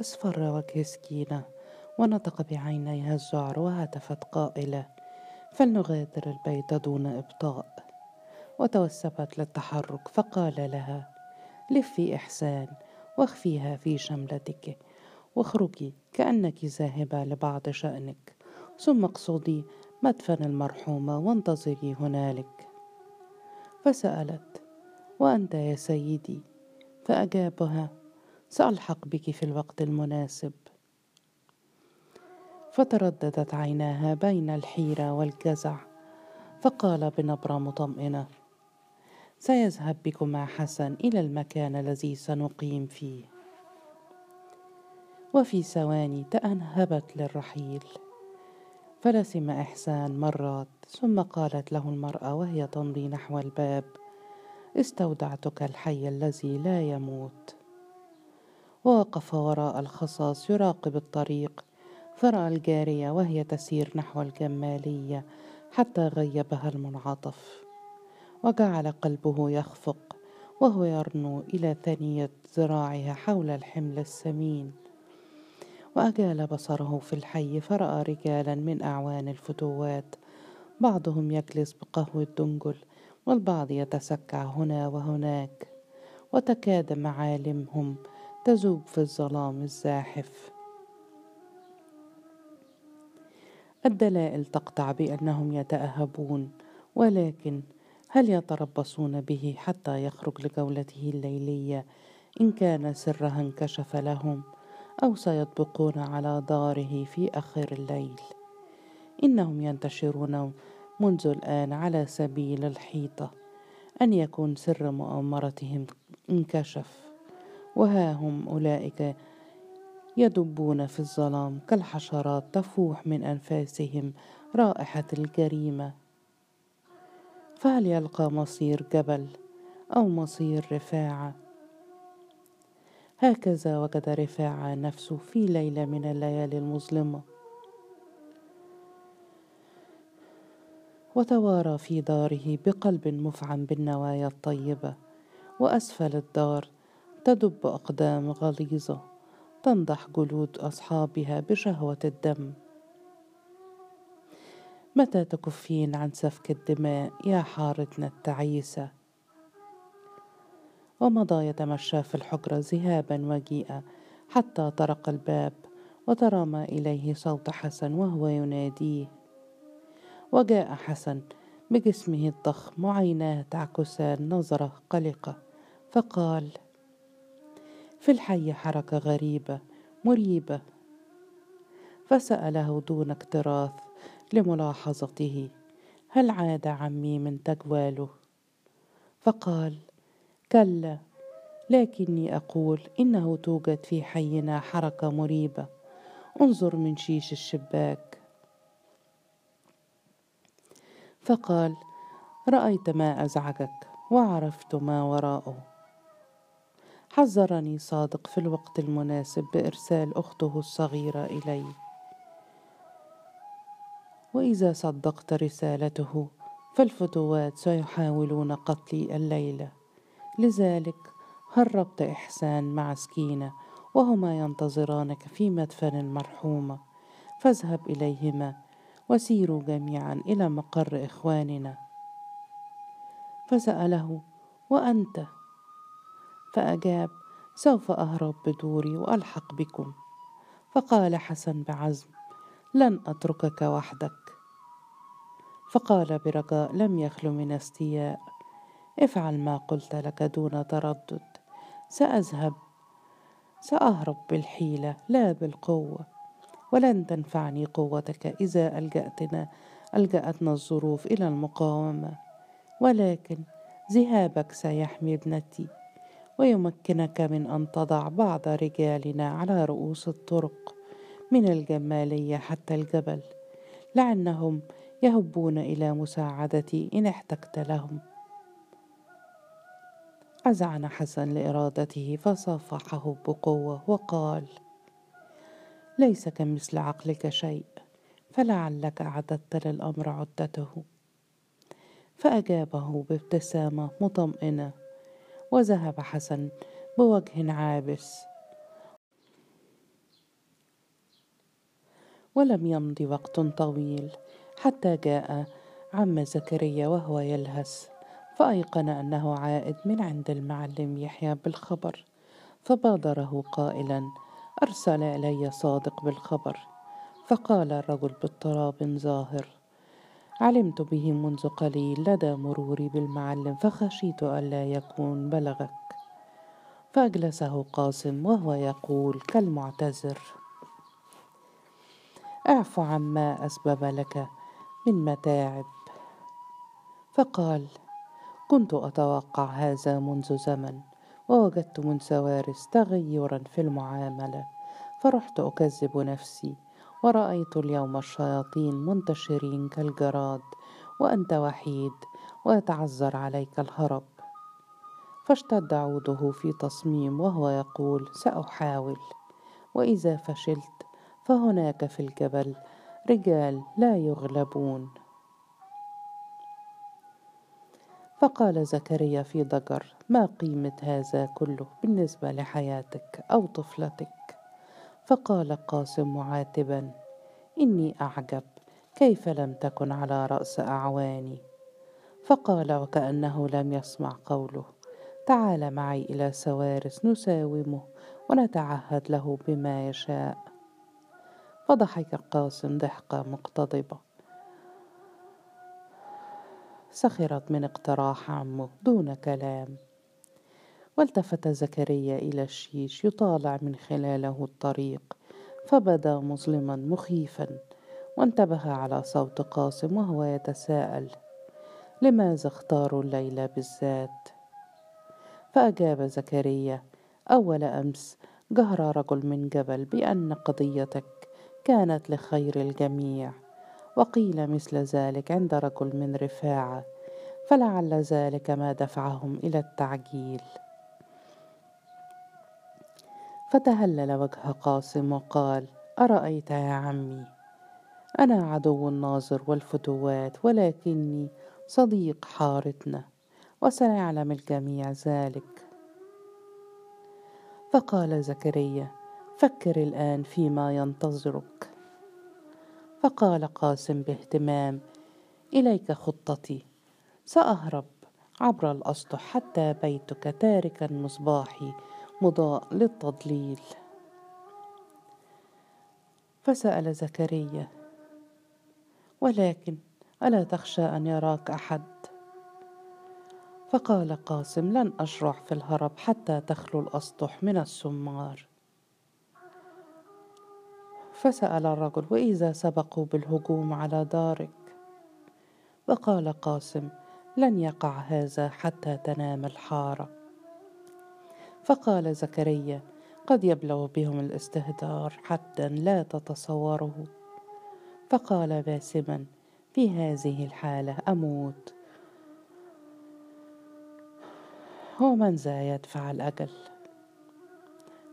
اصفر وجه سكينة ونطق بعينيها الذعر وهتفت قائلة فلنغادر البيت دون إبطاء. وتوسبت للتحرك فقال لها لفي إحسان واخفيها في شملتك واخرجي كأنك ذاهبة لبعض شأنك ثم اقصدي مدفن المرحومة وانتظري هنالك. فسألت وأنت يا سيدي؟ فأجابها سألحق بك في الوقت المناسب. فترددت عيناها بين الحيرة والجزع فقال بنبرة مطمئنة سيذهب بكما حسن إلى المكان الذي سنقيم فيه. وفي ثواني تأنهبت للرحيل فلسم إحسان مرات ثم قالت له المرأة وهي تمضي نحو الباب استودعتك الحي الذي لا يموت. ووقف وراء الخصاص يراقب الطريق. فرأى الجارية وهي تسير نحو الجمالية حتى غيبها المنعطف. وجعل قلبه يخفق وهو يرنو إلى ثنية ذراعها حول الحمل السمين. وأجال بصره في الحي فرأى رجالا من أعوان الفتوات. بعضهم يجلس بقهوة دنجل والبعض يتسكع هنا وهناك. وتكاد معالمهم تذوب في الظلام الزاحف. الدلائل تقطع بأنهم يتأهبون ولكن هل يتربصون به حتى يخرج لجولته الليلية إن كان سرها انكشف لهم أو سيطبقون على داره في آخر الليل؟ إنهم ينتشرون منذ الآن على سبيل الحيطة أن يكون سر مؤامرتهم انكشف. وها هم أولئك يدبون في الظلام كالحشرات تفوح من أنفاسهم رائحة الجريمة. فهل يلقى مصير جبل أو مصير رفاعة. هكذا وجد رفاعة نفسه في ليلة من الليالي المظلمة. وتوارى في داره بقلب مفعم بالنوايا الطيبة وأسفل الدار تدب أقدام غليظة تنضح جلود أصحابها بشهوة الدم. متى تكفين عن سفك الدماء يا حارتنا التعيسة؟ ومضى يتمشى في الحجره ذهابا وجيئا حتى طرق الباب وترامى إليه صوت حسن وهو يناديه. وجاء حسن بجسمه الضخم وعيناه تعكسان نظرة قلقة فقال في الحي حركة غريبة مريبة. فسأله دون اكتراث لملاحظته هل عاد عمي من تجواله فقال كلا لكني أقول إنه توجد في حينا حركة مريبة. انظر من شيش الشباك. فقال رأيت ما أزعجك وعرفت ما وراءه. حذرني صادق في الوقت المناسب بإرسال أخته الصغيرة إلي. وإذا صدقت رسالته فالفتوات سيحاولون قتلي الليلة لذلك هربت إحسان مع سكينة وهما ينتظرانك في مدفن المرحومة فاذهب إليهما وسيروا جميعا إلى مقر إخواننا. فسأله وأنت؟ فأجاب سوف أهرب بدوري وألحق بكم. فقال حسن بعزم لن أتركك وحدك. فقال برجاء لم يخل من استياء. افعل ما قلت لك دون تردد. سأذهب سأهرب بالحيلة لا بالقوة. ولن تنفعني قوتك إذا ألجأتنا ألجأتنا الظروف إلى المقاومة. ولكن ذهابك سيحمي ابنتي. ويمكنك من أن تضع بعض رجالنا على رؤوس الطرق من الجمالية حتى الجبل لعلهم يهبون إلى مساعدتي إن احتجت لهم أذعن حسن لإرادته فصافحه بقوة وقال: ليس كمثل عقلك شيء، فلعلك أعددت للأمر عدته. فأجابه بابتسامة مطمئنة: وذهب حسن بوجه عابس. ولم يمض وقت طويل حتى جاء عم زكريا وهو يلهث فأيقن أنه عائد من عند المعلم يحيى بالخبر فبادره قائلا أرسل إلي صادق بالخبر. فقال الرجل باضطراب ظاهر علمت به منذ قليل لدى مروري بالمعلم فخشيت ألا يكون بلغك. فأجلسه قاسم وهو يقول كالمعتذر. اعف عما أسبب لك من متاعب. فقال كنت أتوقع هذا منذ زمن ووجدت من سوارس تغيرا في المعاملة فرحت أكذب نفسي ورأيت اليوم الشياطين منتشرين كالجراد وأنت وحيد ويتعذر عليك الهرب. فاشتد عوده في تصميم وهو يقول سأحاول. وإذا فشلت فهناك في الجبل رجال لا يغلبون. فقال زكريا في ضجر ما قيمة هذا كله بالنسبة لحياتك أو طفلتك؟ فقال قاسم معاتبا إني أعجب كيف لم تكن على رأس أعواني؟ فقال وكأنه لم يسمع قوله تعال معي إلى سوارس نساومه ونتعهد له بما يشاء. فضحك قاسم ضحكة مقتضبة. سخرت من اقتراح عمه دون كلام. والتفت زكريا إلى الشيش يطالع من خلاله الطريق فبدا مظلما مخيفا وانتبه على صوت قاسم وهو يتساءل لماذا اختاروا الليلة بالذات؟ فأجاب زكريا أول أمس جهر رجل من جبل بأن قضيتك كانت لخير الجميع وقيل مثل ذلك عند رجل من رفاعة فلعل ذلك ما دفعهم إلى التعجيل. فتهلل وجه قاسم وقال أرأيت يا عمي؟ أنا عدو الناظر والفتوات ولكني صديق حارتنا وسيعلم الجميع ذلك. فقال زكريا فكر الآن فيما ينتظرك. فقال قاسم باهتمام إليك خطتي سأهرب عبر الأسطح حتى بيتك تاركا مصباحي مضاء للتضليل. فسأل زكريا ولكن ألا تخشى أن يراك أحد؟ فقال قاسم لن أشرع في الهرب حتى تخلو الأسطح من السمار. فسأل الرجل وإذا سبقوا بالهجوم على دارك؟ وقال قاسم لن يقع هذا حتى تنام الحارة. فقال زكريا قد يبلغ بهم الاستهتار حتى لا تتصوره. فقال باسما في هذه الحالة أموت. ومن ذا يدفع الأجل؟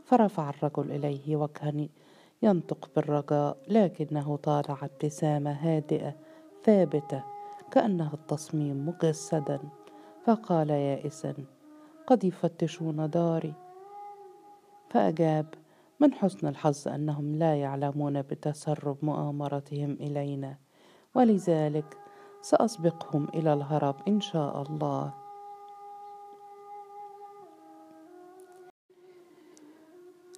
فرفع الرجل إليه وجها ينطق بالرجاء لكنه طالع ابتسامه هادئة ثابتة كأنها التصميم مجسدا. فقال يائسا قد يفتشون داري. فأجاب من حسن الحظ أنهم لا يعلمون بتسرب مؤامرتهم إلينا. ولذلك سأسبقهم إلى الهرب إن شاء الله.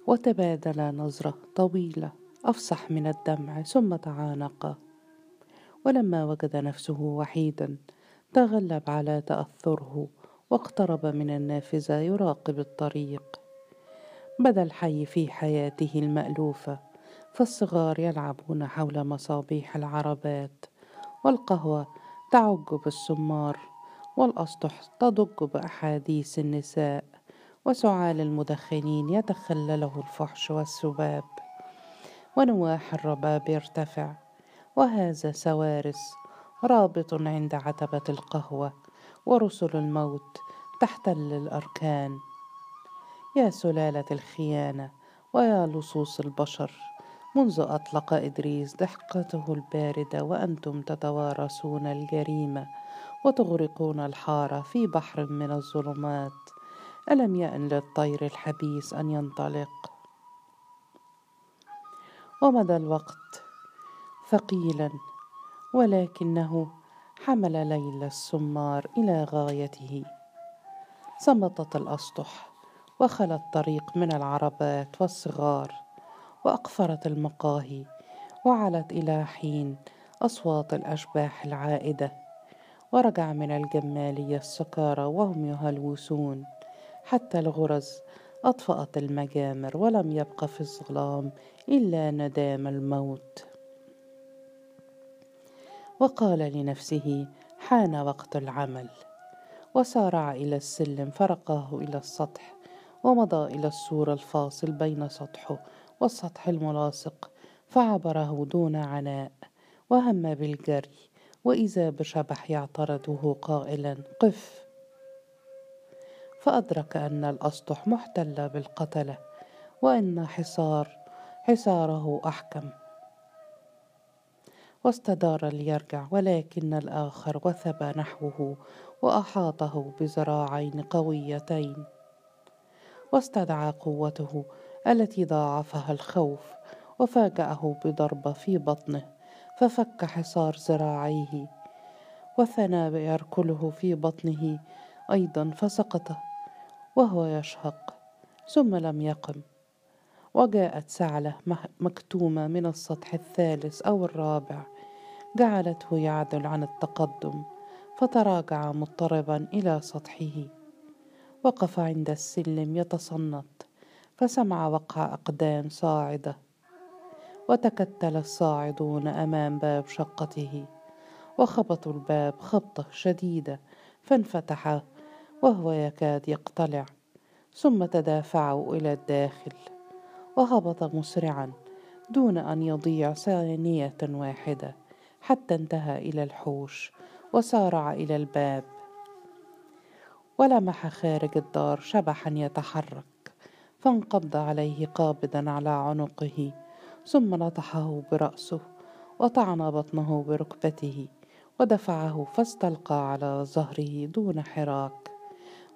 وتبادلا نظرة طويلة أفصح من الدمع ثم تعانقا ولما وجد نفسه وحيدا تغلب على تأثره. واقترب من النافذة يراقب الطريق. بدا الحي في حياته المألوفة فالصغار يلعبون حول مصابيح العربات والقهوة تعج بالسمار والأسطح تضج بأحاديث النساء وسعال المدخنين يتخلله الفحش والسباب. ونواح الرباب يرتفع وهذا سوارس رابط عند عتبة القهوة ورسل الموت تحتل الأركان. يا سلالة الخيانة ويا لصوص البشر منذ أطلق إدريس ضحكته الباردة وأنتم تتوارثون الجريمة وتغرقون الحارة في بحر من الظلمات. ألم يأن للطير الحبيس أن ينطلق؟ ومدى الوقت؟ ثقيلا ولكنه حمل ليل السمار إلى غايته. صمتت الأسطح وخلى الطريق من العربات والصغار وأقفرت المقاهي وعلت إلى حين أصوات الأشباح العائدة. ورجع من الجمالية السكارى وهم يهلوسون. حتى الغرز أطفأت المجامر ولم يبق في الظلام إلا ندام الموت. وقال لنفسه حان وقت العمل. وسارع إلى السلم فرقاه إلى السطح ومضى إلى السور الفاصل بين سطحه والسطح الملاصق فعبره دون عناء وهم بالجري وإذا بشبح يعترضه قائلا قف. فأدرك أن الأسطح محتلة بالقتلة وأن حصار حصاره أحكم. واستدار ليرجع ولكن الآخر وثب نحوه وأحاطه بذراعين قويتين. واستدعى قوته التي ضاعفها الخوف وفاجأه بضربة في بطنه ففك حصار ذراعيه وثنى يركله في بطنه أيضا فسقط وهو يشهق ثم لم يقم. وجاءت سعلة مكتومة من السطح الثالث أو الرابع جعلته يعدل عن التقدم فتراجع مضطربا إلى سطحه. وقف عند السلم يتصنت فسمع وقع أقدام صاعدة. وتكتل الصاعدون أمام باب شقته وخبطوا الباب خبطة شديدة فانفتح وهو يكاد يقتلع. ثم تدافعوا إلى الداخل. وهبط مسرعا دون أن يضيع ثانية واحدة. حتى انتهى إلى الحوش وسارع إلى الباب. ولمح خارج الدار شبحا يتحرك فانقض عليه قابضا على عنقه ثم نطحه برأسه وطعن بطنه بركبته ودفعه فاستلقى على ظهره دون حراك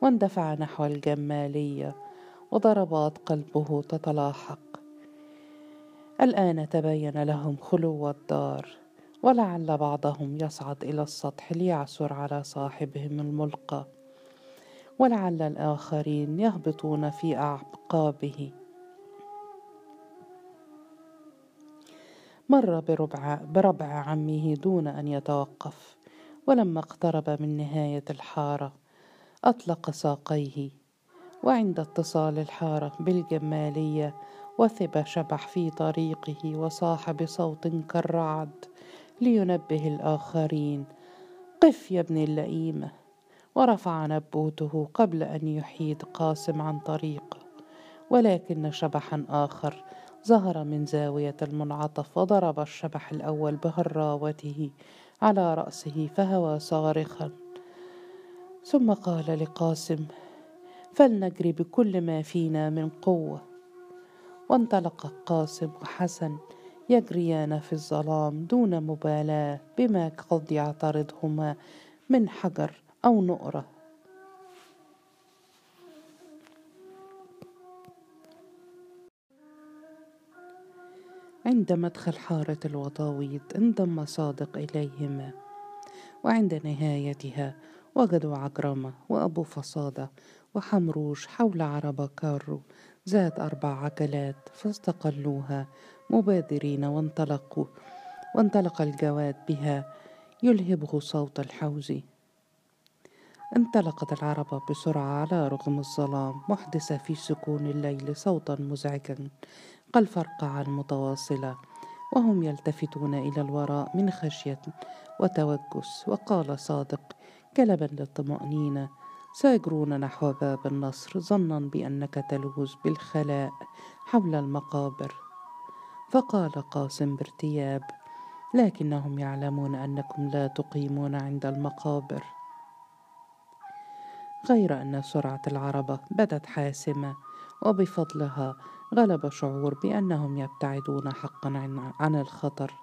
واندفع نحو الجمالية وضربات قلبه تتلاحق. الآن تبين لهم خلو الدار. ولعل بعضهم يصعد إلى السطح ليعثر على صاحبهم الملقى. ولعل الآخرين يهبطون في أعقابه. مر بربع, بربع عمه دون أن يتوقف ولما اقترب من نهاية الحارة أطلق ساقيه. وعند اتصال الحارة بالجمالية وثب شبح في طريقه وصاح بصوت كالرعد. لينبه الآخرين. قف يا ابن اللئيمة ورفع نبوته قبل أن يحيد قاسم عن طريقه ولكن شبحا آخر ظهر من زاوية المنعطف وضرب الشبح الأول بهراوته على رأسه فهوى صارخا. ثم قال لقاسم فلنجري بكل ما فينا من قوة. وانطلق قاسم وحسن يجريان في الظلام دون مبالاة بما قد يعترضهما من حجر أو نؤرة عند مدخل حارة الوطاويط انضم صادق إليهما وعند نهايتها وجدوا عجرمة وأبو فصادة وحمروش حول عربة كارو ذات أربع عجلات فاستقلوها مبادرين وانطلقوا وانطلق الجواد بها يلهبه صوت الحوز. انطلقت العربة بسرعة على رغم الظلام محدثة في سكون الليل صوتا مزعجا كالفرقعة المتواصلة وهم يلتفتون إلى الوراء من خشية وتوجس. وقال صادق كلبا للطمأنينة سيجرون نحو باب النصر ظنا بأنك تلوذ بالخلاء حول المقابر. فقال قاسم بارتياب لكنهم يعلمون أنكم لا تقيمون عند المقابر. غير أن سرعة العربة بدت حاسمة وبفضلها غلب شعور بأنهم يبتعدون حقا عن الخطر.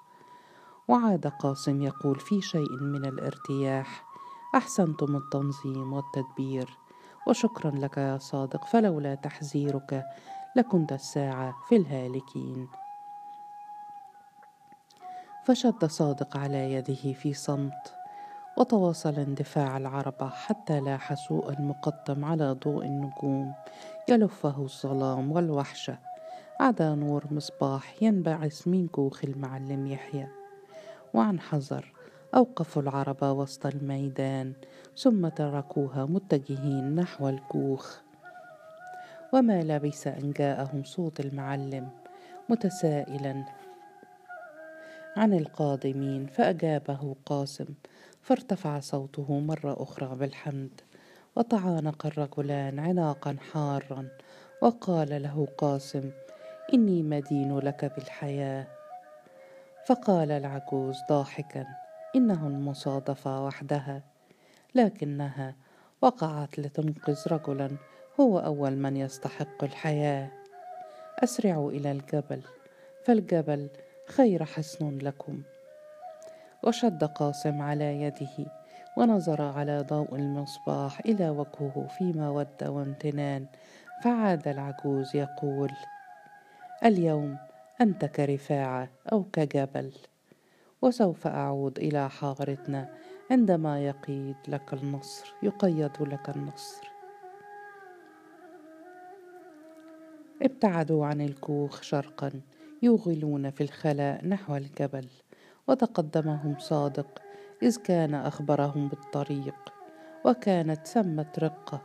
وعاد قاسم يقول في شيء من الارتياح أحسنتم التنظيم والتدبير وشكرا لك يا صادق فلولا تحذيرك لكنت الساعة في الهالكين. فشد صادق على يده في صمت وتواصل اندفاع العربة حتى لاح سوء المقطم على ضوء النجوم يلفه الظلام والوحشة عدا نور مصباح ينبعث من كوخ المعلم يحيى. وعن حذر أوقفوا العربة وسط الميدان ثم تركوها متجهين نحو الكوخ وما لبث أن جاءهم صوت المعلم متسائلا عن القادمين فأجابه قاسم فارتفع صوته مرة أخرى بالحمد وتعانق الرجلان عناقا حارا وقال له قاسم إني مدين لك بالحياة فقال العجوز ضاحكا إنه المصادفة وحدها لكنها وقعت لتنقذ رجلا هو أول من يستحق الحياة أسرعوا إلى الجبل فالجبل خير حصن لكم. وشد قاسم على يده ونظر على ضوء المصباح إلى وجهه في مودة وامتنان. فعاد العجوز يقول اليوم أنت كرفاعة أو كجبل وسوف أعود إلى حارتنا عندما يقيد لك النصر يقيد لك النصر. ابتعدوا عن الكوخ شرقا يوغلون في الخلاء نحو الجبل. وتقدمهم صادق إذ كان أخبرهم بالطريق. وكانت ثمة رقة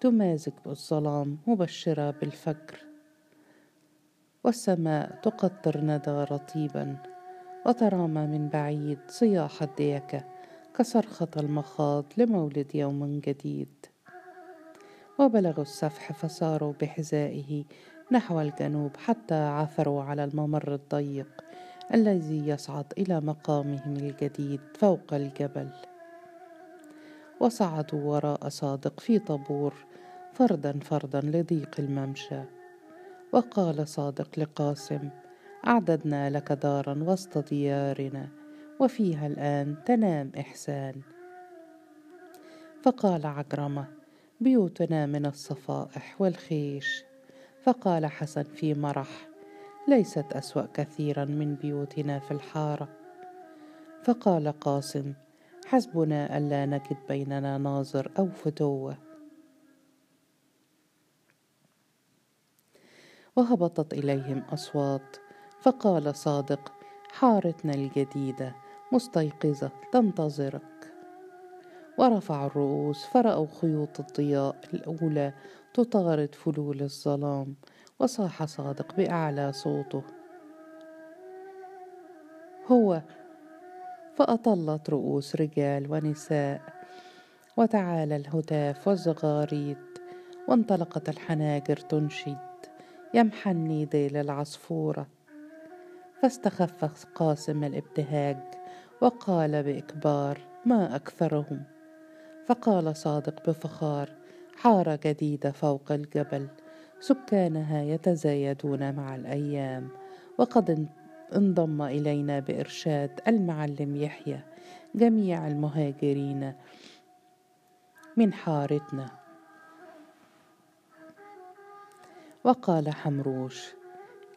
تمازج بالظلام مبشرة بالفجر. والسماء تقطر ندى رطيبا وترامى من بعيد صياح الديكة كصرخة المخاض لمولد يوم جديد. وبلغوا السفح فساروا بحذائه نحو الجنوب حتى عثروا على الممر الضيق الذي يصعد إلى مقامهم الجديد فوق الجبل. وصعدوا وراء صادق في طابور فردا فردا لضيق الممشى. وقال صادق لقاسم أعددنا لك دارا وسط ديارنا وفيها الآن تنام إحسان. فقال عجرمة بيوتنا من الصفائح والخيش فقال حسن في مرح ليست أسوأ كثيرا من بيوتنا في الحارة. فقال قاسم حسبنا ألا نجد بيننا ناظر أو فتوة. وهبطت إليهم أصوات فقال صادق حارتنا الجديدة مستيقظة تنتظرك. ورفعوا الرؤوس فرأوا خيوط الضياء الأولى تطارد فلول الظلام وصاح صادق بأعلى صوته. هو فأطلت رؤوس رجال ونساء وتعالى الهتاف والزغاريد وانطلقت الحناجر تنشد يمحني ذيل العصفورة. فاستخف قاسم الإبتهاج وقال بإكبار ما أكثرهم؟ فقال صادق بفخار حارة جديدة فوق الجبل سكانها يتزايدون مع الأيام وقد انضم إلينا بإرشاد المعلم يحيى جميع المهاجرين من حارتنا. وقال حمروش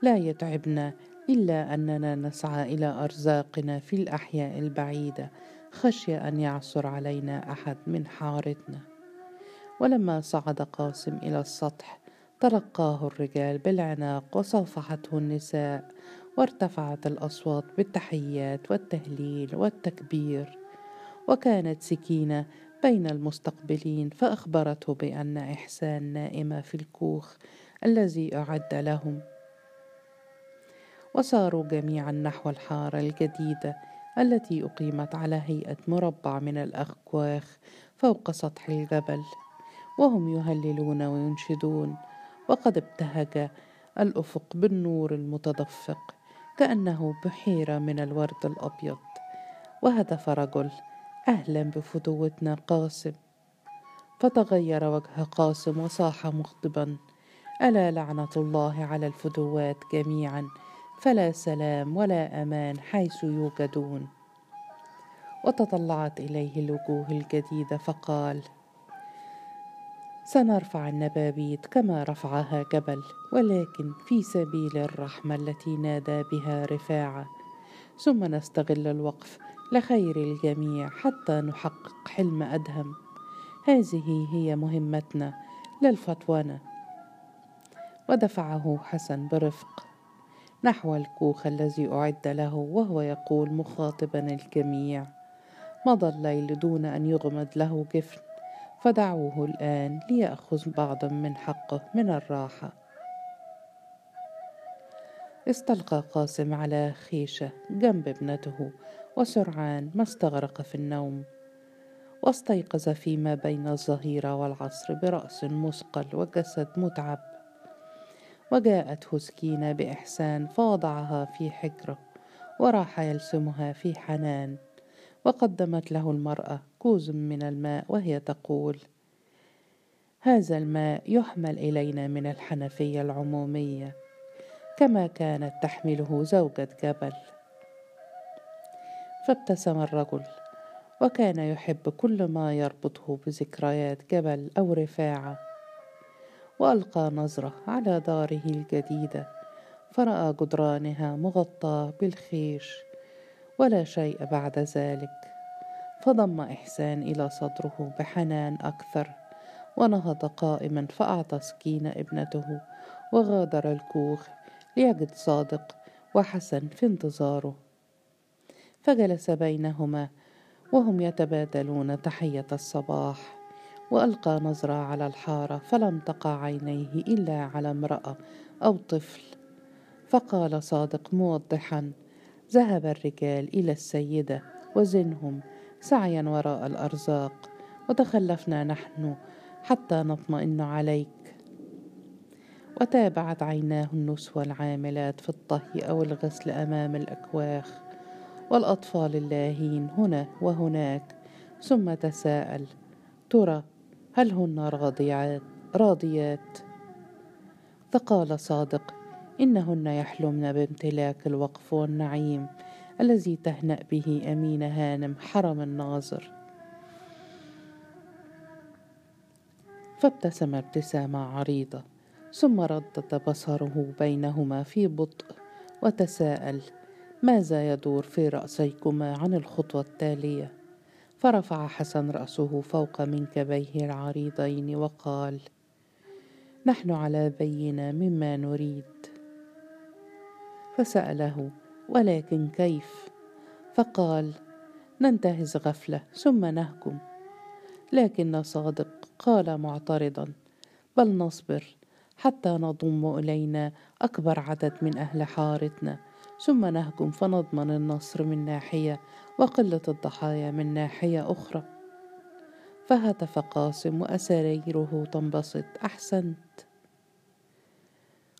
لا يتعبنا إلا أننا نسعى إلى أرزاقنا في الأحياء البعيدة خشية أن يعثر علينا أحد من حارتنا. ولما صعد قاسم إلى السطح تلقاه الرجال بالعناق وصافحته النساء وارتفعت الأصوات بالتحيات والتهليل والتكبير. وكانت سكينة بين المستقبلين فأخبرته بأن إحسان نائمة في الكوخ الذي أعد لهم. وساروا جميعا نحو الحارة الجديدة التي أقيمت على هيئة مربع من الأكواخ فوق سطح الجبل وهم يهللون وينشدون. وقد ابتهج الأفق بالنور المتدفق كأنه بحيرة من الورد الأبيض. وهتف رجل أهلا بفتوتنا قاسم. فتغير وجه قاسم وصاح مغضبا ألا لعنة الله على الفدوات جميعا فلا سلام ولا أمان حيث يوجدون. وتطلعت إليه الوجوه الجديدة فقال سنرفع النبابيت كما رفعها جبل ولكن في سبيل الرحمة التي نادى بها رفاعة ثم نستغل الوقف لخير الجميع حتى نحقق حلم أدهم. هذه هي مهمتنا للفتوانة. ودفعه حسن برفق. نحو الكوخ الذي أعد له وهو يقول مخاطبا الجميع. مضى الليل دون أن يغمد له جفن فدعوه الآن ليأخذ بعضا من حقه من الراحة. استلقى قاسم على خيشة جنب ابنته وسرعان ما استغرق في النوم. واستيقظ فيما بين الظهيرة والعصر برأس مثقل وجسد متعب. وجاءته سكينة بإحسان فوضعها في حجره وراح يلسمها في حنان وقدمت له المرأة كوز من الماء وهي تقول هذا الماء يحمل إلينا من الحنفية العمومية كما كانت تحمله زوجة جبل. فابتسم الرجل وكان يحب كل ما يربطه بذكريات جبل أو رفاعة. وألقى نظرة على داره الجديدة فرأى جدرانها مغطاة بالخيش ولا شيء بعد ذلك. فضم إحسان إلى صدره بحنان أكثر ونهض قائما فأعطى سكينة ابنته وغادر الكوخ ليجد صادق وحسن في انتظاره. فجلس بينهما وهم يتبادلون تحية الصباح. وألقى نظرة على الحارة فلم تقع عينيه إلا على امرأة أو طفل. فقال صادق موضحا ذهب الرجال إلى السيدة وزنهم سعيا وراء الأرزاق وتخلفنا نحن حتى نطمئن عليك. وتابعت عيناه النسوة العاملات في الطهي أو الغسل أمام الأكواخ. والأطفال اللاهين هنا وهناك ثم تساءل ترى هل هن راضيات؟ راضيات. فقال صادق إنهن يحلمن بامتلاك الوقف والنعيم الذي تهنأ به أمين هانم حرم الناظر. فابتسم ابتسامة عريضة ثم ردد بصره بينهما في بطء وتساءل ماذا يدور في رأسيكما عن الخطوة التالية؟ فرفع حسن رأسه فوق منكبيه العريضين وقال نحن على بينة مما نريد. فسأله ولكن كيف؟ فقال ننتهز غفلة ثم نهجم لكن صادق قال معترضا بل نصبر حتى نضم إلينا أكبر عدد من أهل حارتنا ثم نهجم فنضمن النصر من ناحية وقلة الضحايا من ناحية أخرى. فهتف قاسم وأساريره تنبسط أحسنت.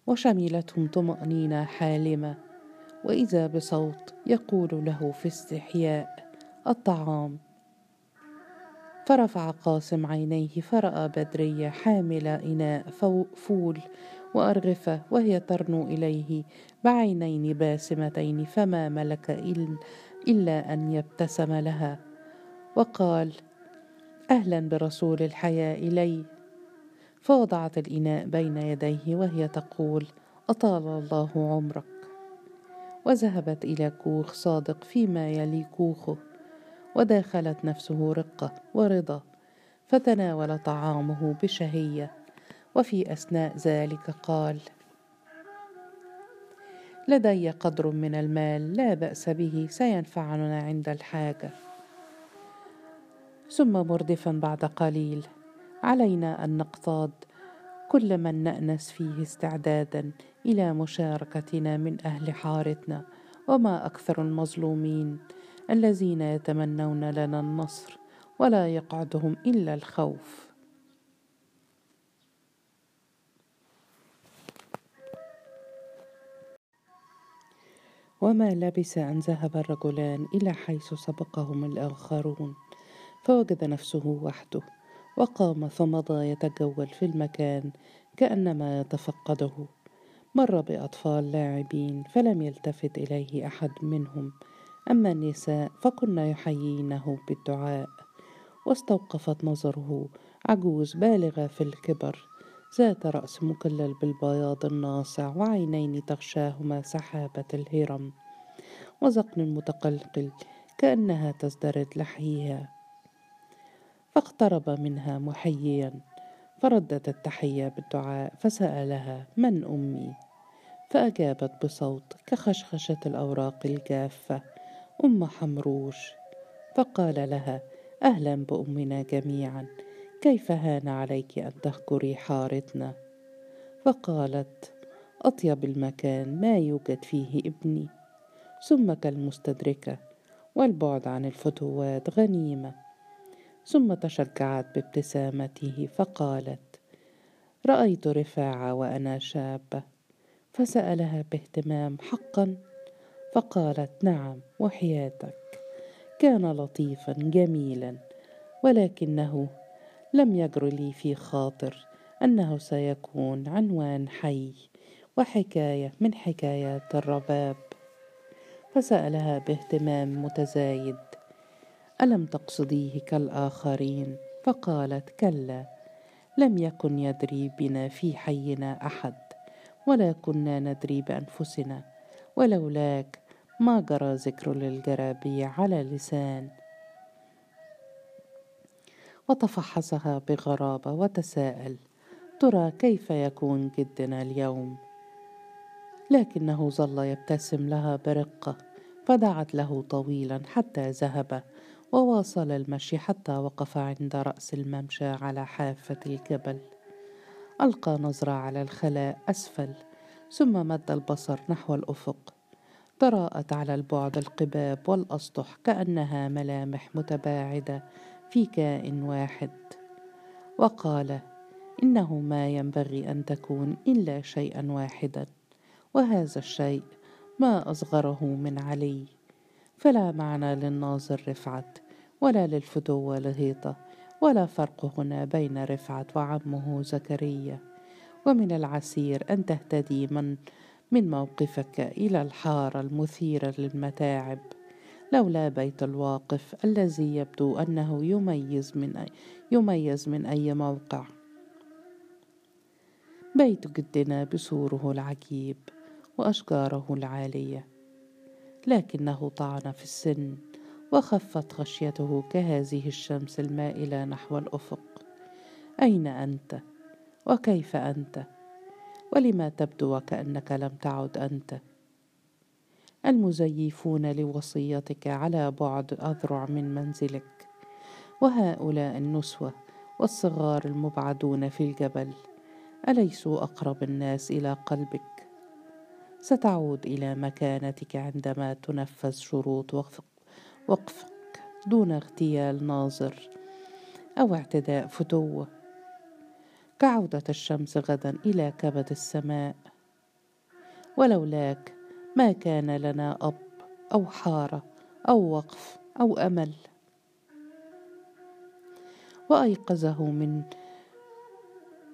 وشملتهم طمأنينة حالمة وإذا بصوت يقول له في استحياء الطعام. فرفع قاسم عينيه فرأى بدرية حاملة إناء فول وأرغفة وهي ترنو إليه بعينين باسمتين فما ملك إلا أن يبتسم لها. وقال أهلا برسول الحياة إلي فوضعت الإناء بين يديه وهي تقول أطال الله عمرك. وذهبت إلى كوخ صادق فيما يلي كوخه. وداخلت نفسه رقة ورضا فتناول طعامه بشهية. وفي أثناء ذلك قال لدي قدر من المال لا بأس به سينفعنا عند الحاجة. ثم مردفا بعد قليل علينا أن نقتاد كل من نأنس فيه استعدادا إلى مشاركتنا من أهل حارتنا وما أكثر المظلومين الذين يتمنون لنا النصر ولا يقعدهم إلا الخوف. وما لبث أن ذهب الرجلان إلى حيث سبقهم الآخرون. فوجد نفسه وحده وقام فمضى يتجول في المكان كأنما يتفقده. مر بأطفال لاعبين فلم يلتفت إليه أحد منهم. أما النساء فكن يحيينه بالدعاء. واستوقفت نظره عجوز بالغة في الكبر. ذات رأس مكلل بالبياض الناصع وعينين تغشاهما سحابة الهرم. وزقن متقلقل كأنها تزدرد لحيها. فاقترب منها محييا. فردت التحية بالدعاء فسألها من أمي؟ فأجابت بصوت كخشخشة الأوراق الجافة. أم حمروش. فقال لها أهلا بأمنا جميعا. كيف هان عليك أن تهجري حارتنا؟ فقالت أطيب المكان ما يوجد فيه ابني ثم كالمستدركة والبعد عن الفتوات غنيمة. ثم تشجعت بابتسامته فقالت رأيت رفاعة وأنا شابة. فسألها باهتمام حقا فقالت نعم وحياتك كان لطيفا جميلا ولكنه لم يجر لي في خاطر أنه سيكون عنوان حي وحكاية من حكايات الرباب. فسألها باهتمام متزايد ألم تقصديه كالآخرين؟ فقالت كلا لم يكن يدري بنا في حينا أحد ولا كنا ندري بأنفسنا ولولاك ما جرى ذكر للجرابيع على لسان. وتفحصها بغرابة وتساءل ترى كيف يكون جدنا اليوم؟ لكنه ظل يبتسم لها برقة فدعت له طويلا حتى ذهب وواصل المشي حتى وقف عند رأس الممشى على حافة الجبل. ألقى نظرة على الخلاء أسفل ثم مد البصر نحو الأفق. تراءت على البعد القباب والأسطح كأنها ملامح متباعدة في كائن واحد. وقال إنه ما ينبغي أن تكون إلا شيئا واحدا. وهذا الشيء ما أصغره من علي. فلا معنى للناظر رفعت ولا للفتوة لهيطة ولا فرق هنا بين رفعت وعمه زكريا. ومن العسير أن تهتدي من من موقفك إلى الحارة المثيرة للمتاعب. لولا بيت الواقف الذي يبدو أنه يميز من أي يميز من أي موقع. بيت جدنا بسوره العجيب وأشجاره العالية لكنه طعن في السن وخفت خشيته كهذه الشمس المائلة نحو الأفق. أين أنت؟ وكيف أنت؟ ولما تبدو وكأنك لم تعد أنت؟ المزيفون لوصيتك على بعد أذرع من منزلك. وهؤلاء النسوة والصغار المبعدون في الجبل أليسوا أقرب الناس إلى قلبك؟ ستعود إلى مكانتك عندما تنفذ شروط وقفك دون اغتيال ناظر أو اعتداء فتوة. كعودة الشمس غدا إلى كبد السماء. ولولاك ما كان لنا أب أو حارة أو وقف أو أمل. وأيقظه من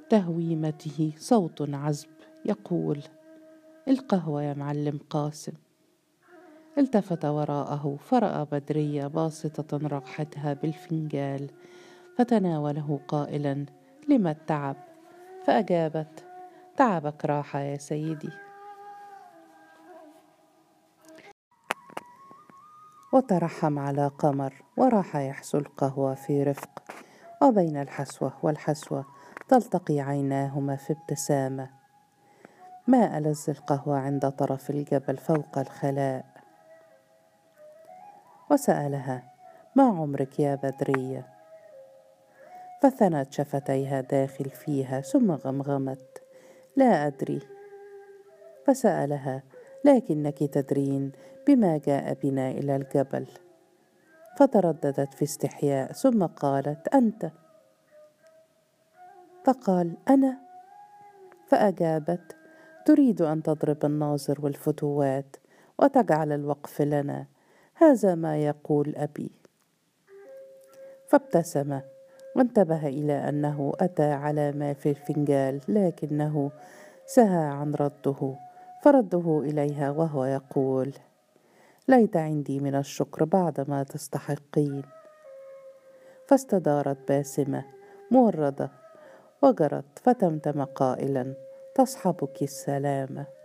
تهويمته صوت عذب يقول القهوة يا معلم قاسم. التفت وراءه فرأى بدرية باسطة رقحتها بالفنجال فتناوله قائلا لم التعب؟ فأجابت تعبك راحة يا سيدي. وترحم على قمر وراح يحسو القهوة في رفق. وبين الحسوة والحسوة تلتقي عيناهما في ابتسامة. ما ألذ القهوة عند طرف الجبل فوق الخلاء؟ وسألها ما عمرك يا بدرية؟ فثنت شفتيها داخل فيها ثم غمغمت. لا أدري. فسألها لكنك تدرين بما جاء بنا إلى الجبل. فترددت في استحياء ثم قالت أنت. فقال أنا. فأجابت تريد أن تضرب الناظر والفتوات وتجعل الوقف لنا. هذا ما يقول أبي. فابتسم وانتبه إلى أنه أتى على ما في الفنجال لكنه سهى عن رده فرده إليها وهو يقول ليت عندي من الشكر بعد ما تستحقين. فاستدارت باسمة موردة وجرت فتمتم قائلا تصحبك السلامة.